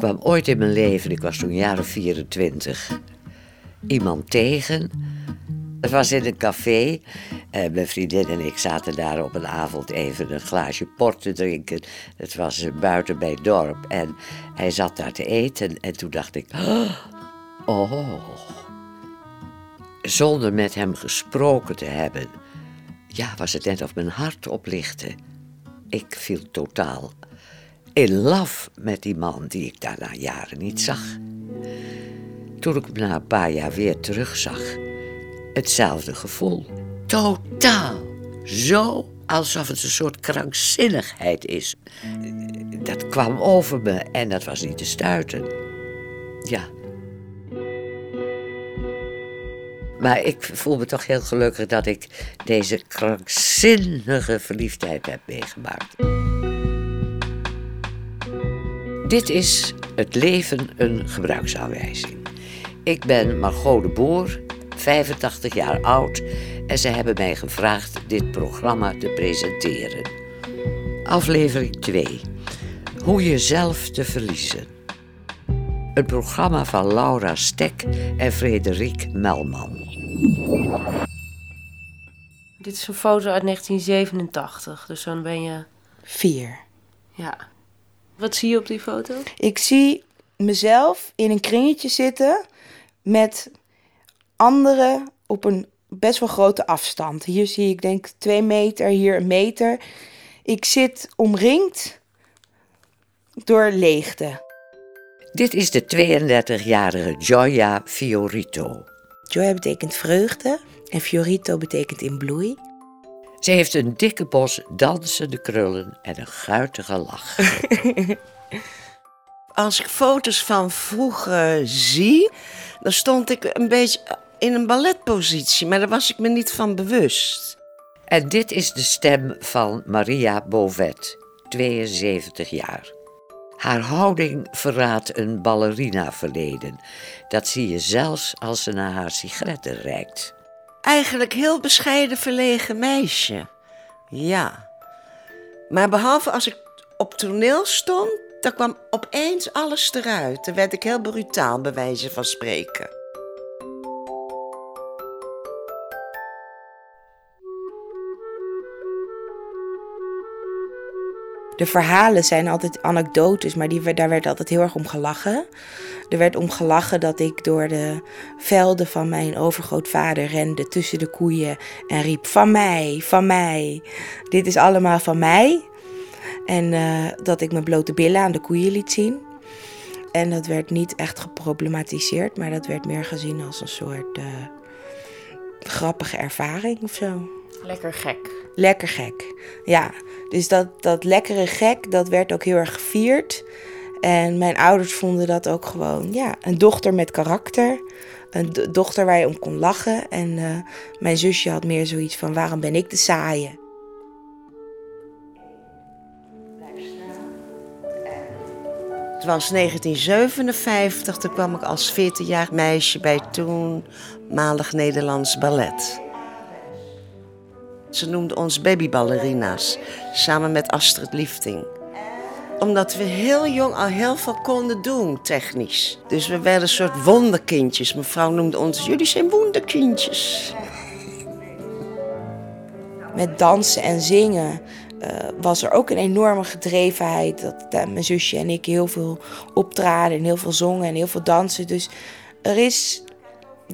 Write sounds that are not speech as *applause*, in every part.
kwam ooit in mijn leven, ik was toen jaren 24, iemand tegen. Het was in een café. Mijn vriendin en ik zaten daar op een avond even een glaasje port te drinken. Het was buiten bij het dorp. En hij zat daar te eten. En toen dacht ik: Oh. Zonder met hem gesproken te hebben, ja, was het net of mijn hart oplichtte. Ik viel totaal in love met die man die ik daarna jaren niet zag. Toen ik hem na een paar jaar weer terugzag, hetzelfde gevoel. Totaal. Zo alsof het een soort krankzinnigheid is. Dat kwam over me en dat was niet te stuiten. Ja. Maar ik voel me toch heel gelukkig dat ik deze krankzinnige verliefdheid heb meegemaakt. Dit is Het leven een gebruiksaanwijzing. Ik ben Margot de Boer, 85 jaar oud en ze hebben mij gevraagd dit programma te presenteren. Aflevering 2. Hoe jezelf te verliezen. Een programma van Laura Stek en Frederik Melman. Dit is een foto uit 1987, dus dan ben je... Vier. Ja. Wat zie je op die foto? Ik zie mezelf in een kringetje zitten met anderen op een best wel grote afstand. Hier zie ik denk twee meter, hier een meter. Ik zit omringd door leegte. Dit is de 32-jarige Gioia Fiorito. Gioia betekent vreugde en Fiorito betekent in bloei. Ze heeft een dikke bos dansende krullen en een guitige lach. *laughs* Als ik foto's van vroeger zie, dan stond ik een beetje in een balletpositie, maar daar was ik me niet van bewust. En dit is de stem van Maria Bovet, 72 jaar. Haar houding verraadt een ballerina-verleden. Dat zie je zelfs als ze naar haar sigaretten reikt. Eigenlijk heel bescheiden verlegen meisje. Ja. Maar behalve als ik op toneel stond, dan kwam opeens alles eruit. Dan werd ik heel brutaal, bij wijze van spreken. De verhalen zijn altijd anekdotes, maar die, daar werd altijd heel erg om gelachen. Er werd om gelachen dat ik door de velden van mijn overgrootvader rende tussen de koeien en riep: Van mij, van mij. Dit is allemaal van mij. En uh, dat ik mijn blote billen aan de koeien liet zien. En dat werd niet echt geproblematiseerd, maar dat werd meer gezien als een soort uh, grappige ervaring of zo. Lekker gek. Lekker gek, ja. Dus dat, dat lekkere gek, dat werd ook heel erg gevierd. En mijn ouders vonden dat ook gewoon, ja, een dochter met karakter. Een dochter waar je om kon lachen. En uh, mijn zusje had meer zoiets van, waarom ben ik de saaie? Het was 1957, toen kwam ik als 14-jarig meisje bij toen Malig Nederlands Ballet. Ze noemden ons babyballerinas, samen met Astrid Liefding. Omdat we heel jong al heel veel konden doen, technisch. Dus we werden een soort wonderkindjes. Mevrouw noemde ons, jullie zijn wonderkindjes. Met dansen en zingen uh, was er ook een enorme gedrevenheid. Dat mijn zusje en ik heel veel optraden en heel veel zongen en heel veel dansen. Dus er is,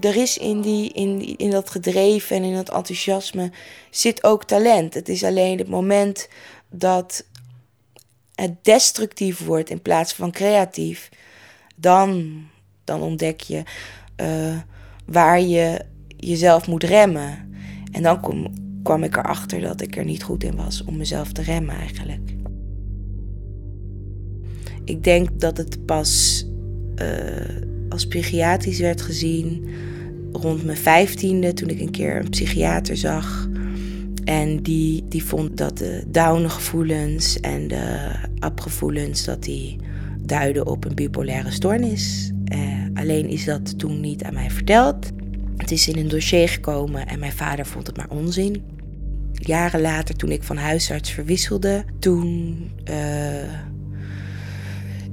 er is in, die, in, in dat gedreven en in dat enthousiasme zit ook talent. Het is alleen het moment dat het destructief wordt in plaats van creatief. Dan, dan ontdek je uh, waar je jezelf moet remmen. En dan kwam ik erachter dat ik er niet goed in was om mezelf te remmen eigenlijk. Ik denk dat het pas uh, als psychiatrisch werd gezien rond mijn vijftiende, toen ik een keer een psychiater zag. En die, die vond dat de down-gevoelens en de up-gevoelens, dat die duiden op een bipolaire stoornis. Uh, alleen is dat toen niet aan mij verteld. Het is in een dossier gekomen en mijn vader vond het maar onzin. Jaren later, toen ik van huisarts verwisselde, toen, uh,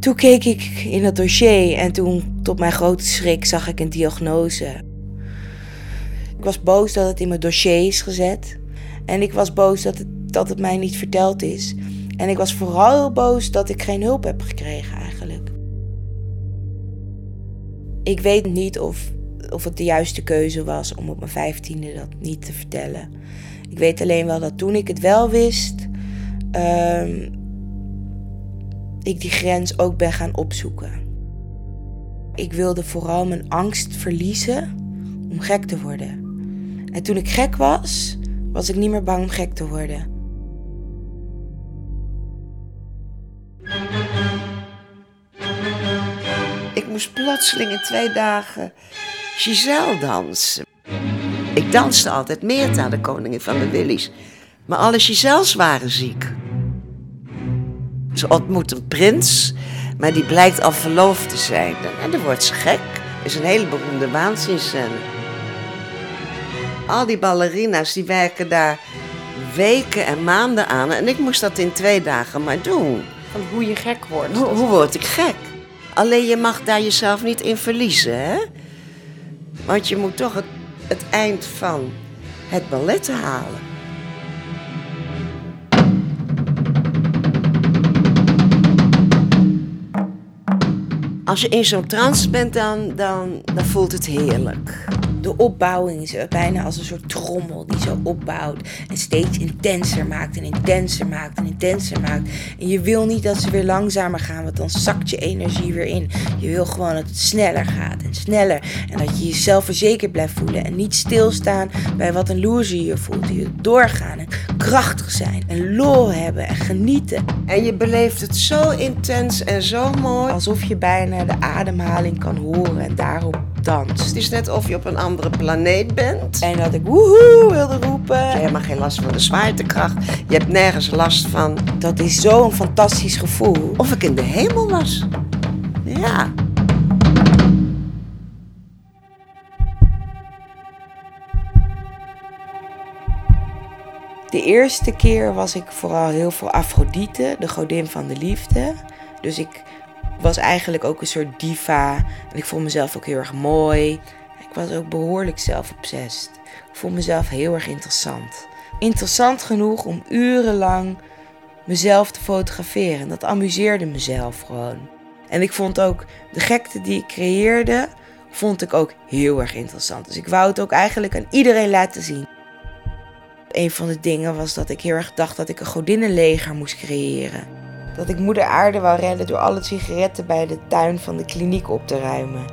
Toen keek ik in het dossier en toen, tot mijn grote schrik, zag ik een diagnose. Ik was boos dat het in mijn dossier is gezet. En ik was boos dat het, dat het mij niet verteld is. En ik was vooral boos dat ik geen hulp heb gekregen eigenlijk. Ik weet niet of, of het de juiste keuze was om op mijn vijftiende dat niet te vertellen. Ik weet alleen wel dat toen ik het wel wist, ehm, ik die grens ook ben gaan opzoeken. Ik wilde vooral mijn angst verliezen om gek te worden. En toen ik gek was, was ik niet meer bang om gek te worden. Ik moest plotseling in twee dagen Giselle dansen. Ik danste altijd Meerta, de koningin van de Willies. Maar alle Giselles waren ziek. Ze ontmoet een prins, maar die blijkt al verloofd te zijn. En dan wordt ze gek. is een hele beroemde waanzinscène. Al die ballerina's die werken daar weken en maanden aan. En ik moest dat in twee dagen maar doen. Van hoe je gek wordt. Hoe, hoe word ik gek? Alleen je mag daar jezelf niet in verliezen, hè? Want je moet toch het, het eind van het ballet halen. Als je in zo'n trance bent, dan, dan, dan voelt het heerlijk. De opbouwing is bijna als een soort trommel die zo opbouwt en steeds intenser maakt en intenser maakt en intenser maakt. En je wil niet dat ze weer langzamer gaan, want dan zakt je energie weer in. Je wil gewoon dat het sneller gaat en sneller en dat je jezelf verzekerd blijft voelen en niet stilstaan bij wat een loser je voelt. Je doorgaan en krachtig zijn en lol hebben en genieten. En je beleeft het zo intens en zo mooi. Alsof je bijna de ademhaling kan horen en daarop danst. Het is net of je op een andere planeet bent. En dat ik woehoe wilde roepen. Je hebt helemaal geen last van de zwaartekracht. Je hebt nergens last van. Dat is zo'n fantastisch gevoel. Of ik in de hemel was. Ja. De eerste keer was ik vooral heel veel Afrodite, de godin van de liefde. Dus ik was eigenlijk ook een soort diva. En ik vond mezelf ook heel erg mooi. Ik was ook behoorlijk zelfobsessed. Ik vond mezelf heel erg interessant. Interessant genoeg om urenlang mezelf te fotograferen. Dat amuseerde mezelf gewoon. En ik vond ook de gekte die ik creëerde, vond ik ook heel erg interessant. Dus ik wou het ook eigenlijk aan iedereen laten zien. Een van de dingen was dat ik heel erg dacht dat ik een godinnenleger moest creëren. Dat ik moeder aarde wou redden door alle sigaretten bij de tuin van de kliniek op te ruimen.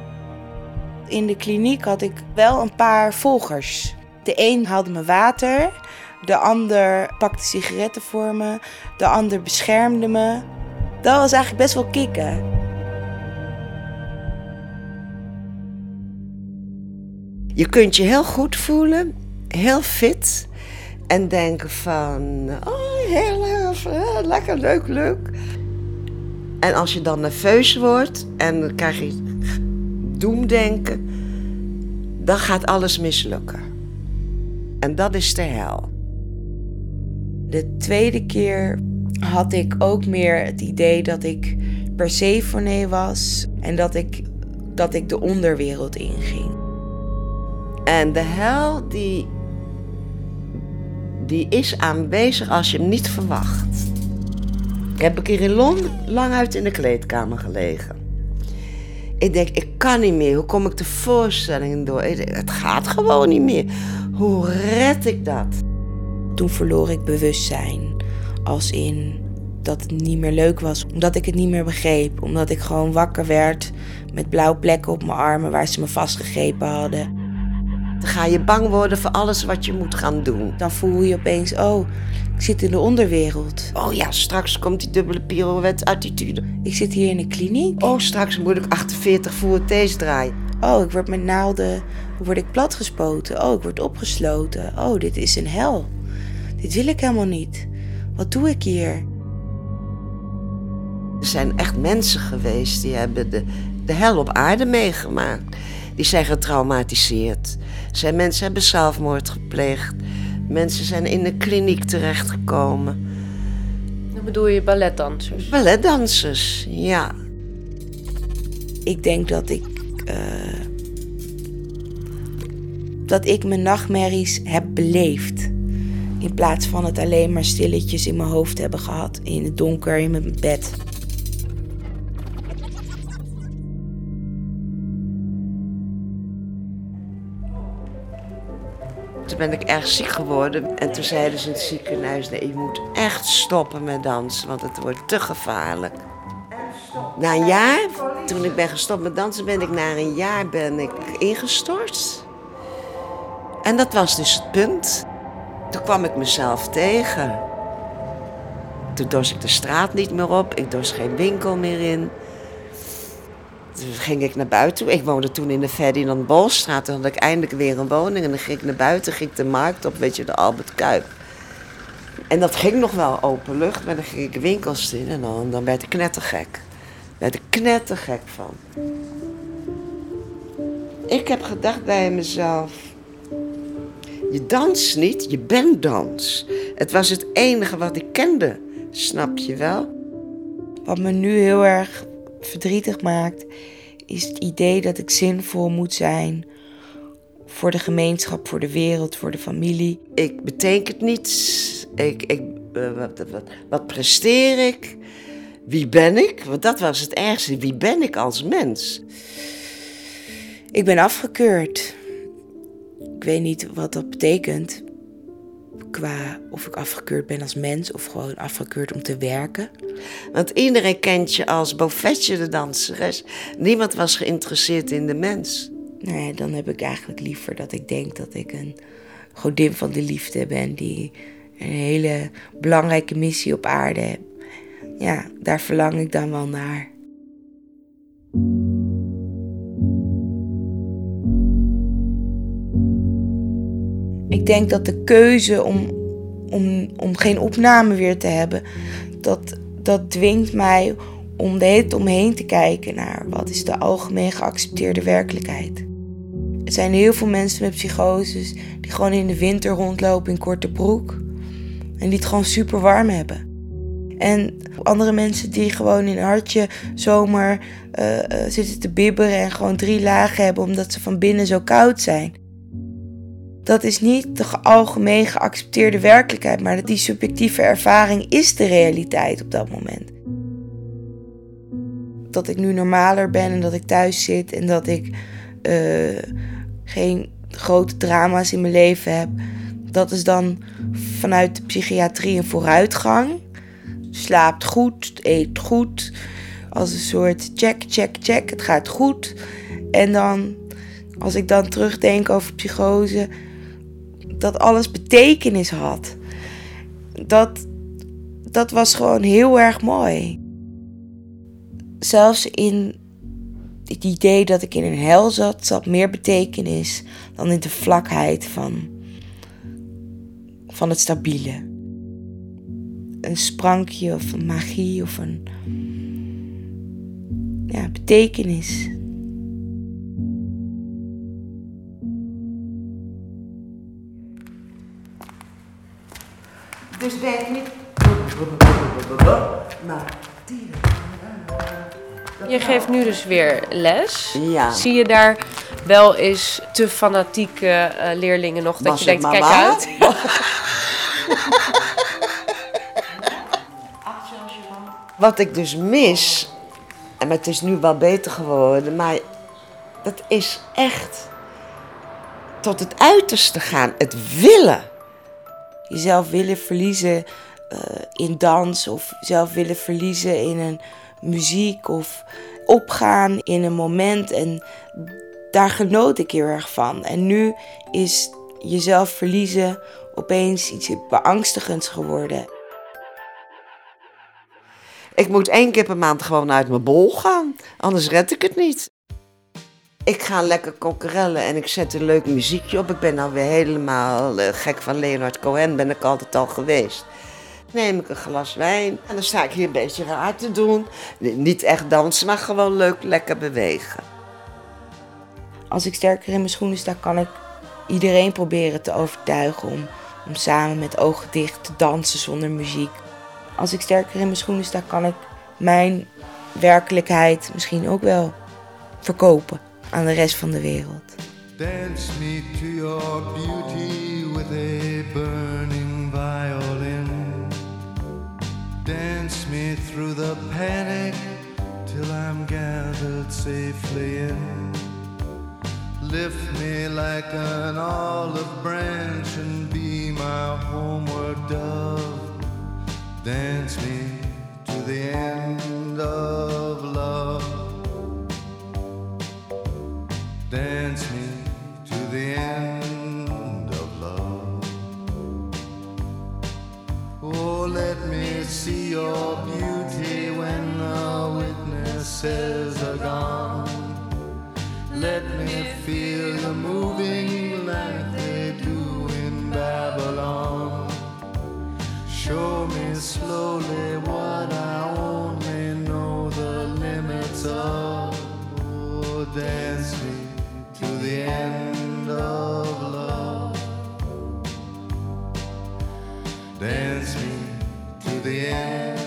In de kliniek had ik wel een paar volgers. De een haalde me water, de ander pakte sigaretten voor me, de ander beschermde me. Dat was eigenlijk best wel kicken. Je kunt je heel goed voelen, heel fit. En denken van, oh heel lekker, leuk, leuk. En als je dan nerveus wordt en dan krijg je doemdenken, dan gaat alles mislukken. En dat is de hel. De tweede keer had ik ook meer het idee dat ik Persephone was en dat ik, dat ik de onderwereld inging. En de hel die, die is aanwezig als je hem niet verwacht. Heb ik hier in Londen lang uit in de kleedkamer gelegen. Ik denk, ik kan niet meer. Hoe kom ik de voorstellingen door? Ik het gaat gewoon niet meer. Hoe red ik dat? Toen verloor ik bewustzijn. Als in dat het niet meer leuk was. Omdat ik het niet meer begreep. Omdat ik gewoon wakker werd met blauwe plekken op mijn armen waar ze me vastgegrepen hadden. Dan ga je bang worden voor alles wat je moet gaan doen. Dan voel je opeens, oh, ik zit in de onderwereld. Oh ja, straks komt die dubbele pirouette attitude. Ik zit hier in een kliniek. Oh, straks moet ik 48 voertees draaien. Oh, ik word met naalden word ik platgespoten. Oh, ik word opgesloten. Oh, dit is een hel. Dit wil ik helemaal niet. Wat doe ik hier? Er zijn echt mensen geweest die hebben de, de hel op aarde meegemaakt. Die zijn getraumatiseerd. Er zijn mensen hebben zelfmoord gepleegd. Mensen zijn in de kliniek terechtgekomen. Dan bedoel je balletdansers. Balletdansers, ja. Ik denk dat ik. eh, dat ik mijn nachtmerries heb beleefd. In plaats van het alleen maar stilletjes in mijn hoofd hebben gehad. In het donker in mijn bed. Ben ik erg ziek geworden. En toen zeiden ze in het ziekenhuis: nee, je moet echt stoppen met dansen, want het wordt te gevaarlijk. Na een jaar, toen ik ben gestopt met dansen, ben ik na een jaar ben ik ingestort. En dat was dus het punt. Toen kwam ik mezelf tegen. Toen dorst ik de straat niet meer op, ik dorst geen winkel meer in. Ging ik naar buiten. Ik woonde toen in de Ferdinand Bolstraat. Toen had ik eindelijk weer een woning. En dan ging ik naar buiten, ging ik de markt op, weet je, de Albert Kuip. En dat ging nog wel open lucht, maar dan ging ik winkels in en dan, dan werd ik knettergek. Werd ik knettergek van. Ik heb gedacht bij mezelf, je danst niet, je bent dans. Het was het enige wat ik kende, snap je wel? Wat me nu heel erg verdrietig maakt, is het idee dat ik zinvol moet zijn voor de gemeenschap, voor de wereld, voor de familie. Ik betekent niets. Ik, ik, eh, wat, wat, wat presteer ik? Wie ben ik? Want dat was het ergste. Wie ben ik als mens? Ik ben afgekeurd. Ik weet niet wat dat betekent. Qua of ik afgekeurd ben als mens of gewoon afgekeurd om te werken. Want iedereen kent je als Bovetje de danseres. Niemand was geïnteresseerd in de mens. Ja, dan heb ik eigenlijk liever dat ik denk dat ik een godin van de liefde ben die een hele belangrijke missie op aarde heeft. Ja, daar verlang ik dan wel naar. Denk dat de keuze om, om, om geen opname weer te hebben, dat, dat dwingt mij om de hele omheen te kijken naar wat is de algemeen geaccepteerde werkelijkheid. Er zijn heel veel mensen met psychoses die gewoon in de winter rondlopen in korte broek en die het gewoon super warm hebben. En andere mensen die gewoon in een hartje zomer eh, eh, zitten te bibberen en gewoon drie lagen hebben omdat ze van binnen zo koud zijn. Dat is niet de ge- algemeen geaccepteerde werkelijkheid, maar die subjectieve ervaring is de realiteit op dat moment. Dat ik nu normaler ben en dat ik thuis zit en dat ik eh, geen grote drama's in mijn leven heb. Dat is dan vanuit de psychiatrie een vooruitgang. Slaapt goed, eet goed. Als een soort check, check, check. Het gaat goed. En dan, als ik dan terugdenk over psychose, dat alles betekenis had. Dat, dat was gewoon heel erg mooi. Zelfs in het idee dat ik in een hel zat, zat meer betekenis dan in de vlakheid van, van het stabiele. Een sprankje of een magie of een ja, betekenis. Dus denk niet. Maar Je geeft nu dus weer les. Ja. Zie je daar wel eens te fanatieke eh, leerlingen nog dat Was je denkt, kijk uit. *laughs* Wat ik dus mis, en het is nu wel beter geworden, maar dat is echt tot het uiterste gaan. Het willen. Jezelf willen verliezen eh, in dans of jezelf willen verliezen in een muziek of opgaan in een moment. En daar genoot ik heel erg van. En nu is jezelf verliezen opeens iets beangstigends geworden. Ik moet één keer per maand gewoon uit mijn bol gaan, anders red ik het niet. Ik ga lekker kokkerellen en ik zet een leuk muziekje op. Ik ben nou weer helemaal eh, gek van Leonard Cohen, ben ik altijd al geweest. Neem ik een glas wijn en dan sta ik hier een beetje raar te doen. Niet echt dansen, maar gewoon leuk lekker bewegen. Als ik sterker in mijn schoenen sta, kan ik iedereen proberen te overtuigen om, om samen met ogen dicht te dansen zonder muziek. Als ik sterker in mijn schoenen sta, kan ik mijn werkelijkheid misschien ook wel verkopen aan de rest van de wereld. Dance me to your beauty with a burning violin. Dance me through the panic till I'm gathered safely in. Lift me like an olive branch and be my homeward dove. Dance me to the end of love. Dance me to the end of love. Oh, let me see your beauty when the witnesses are gone. Let me feel you moving like they do in Babylon. Show me slowly what I only know the limits of. Oh, dance Dance me to the end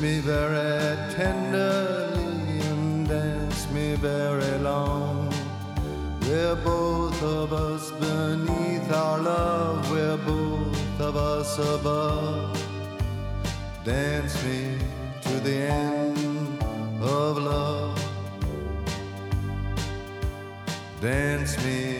me very tenderly and dance me very long. We're both of us beneath our love, we're both of us above. Dance me to the end of love. Dance me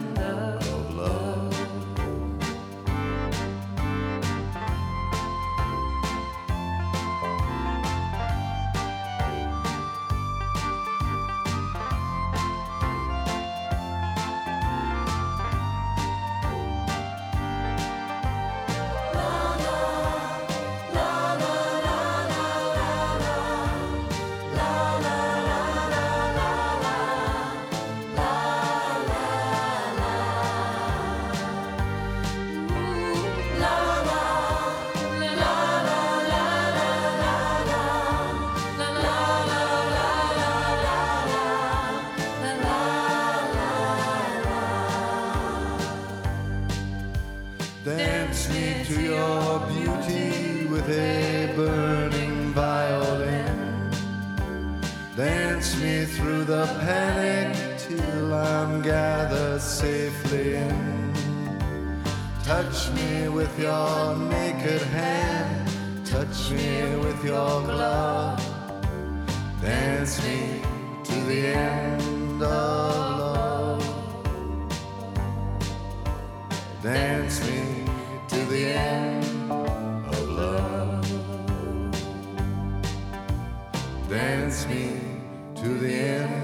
safely in. Touch me with your naked hand, touch me with your glove. Dance me to the end of love. Dance me to the end of love. Dance me to the end.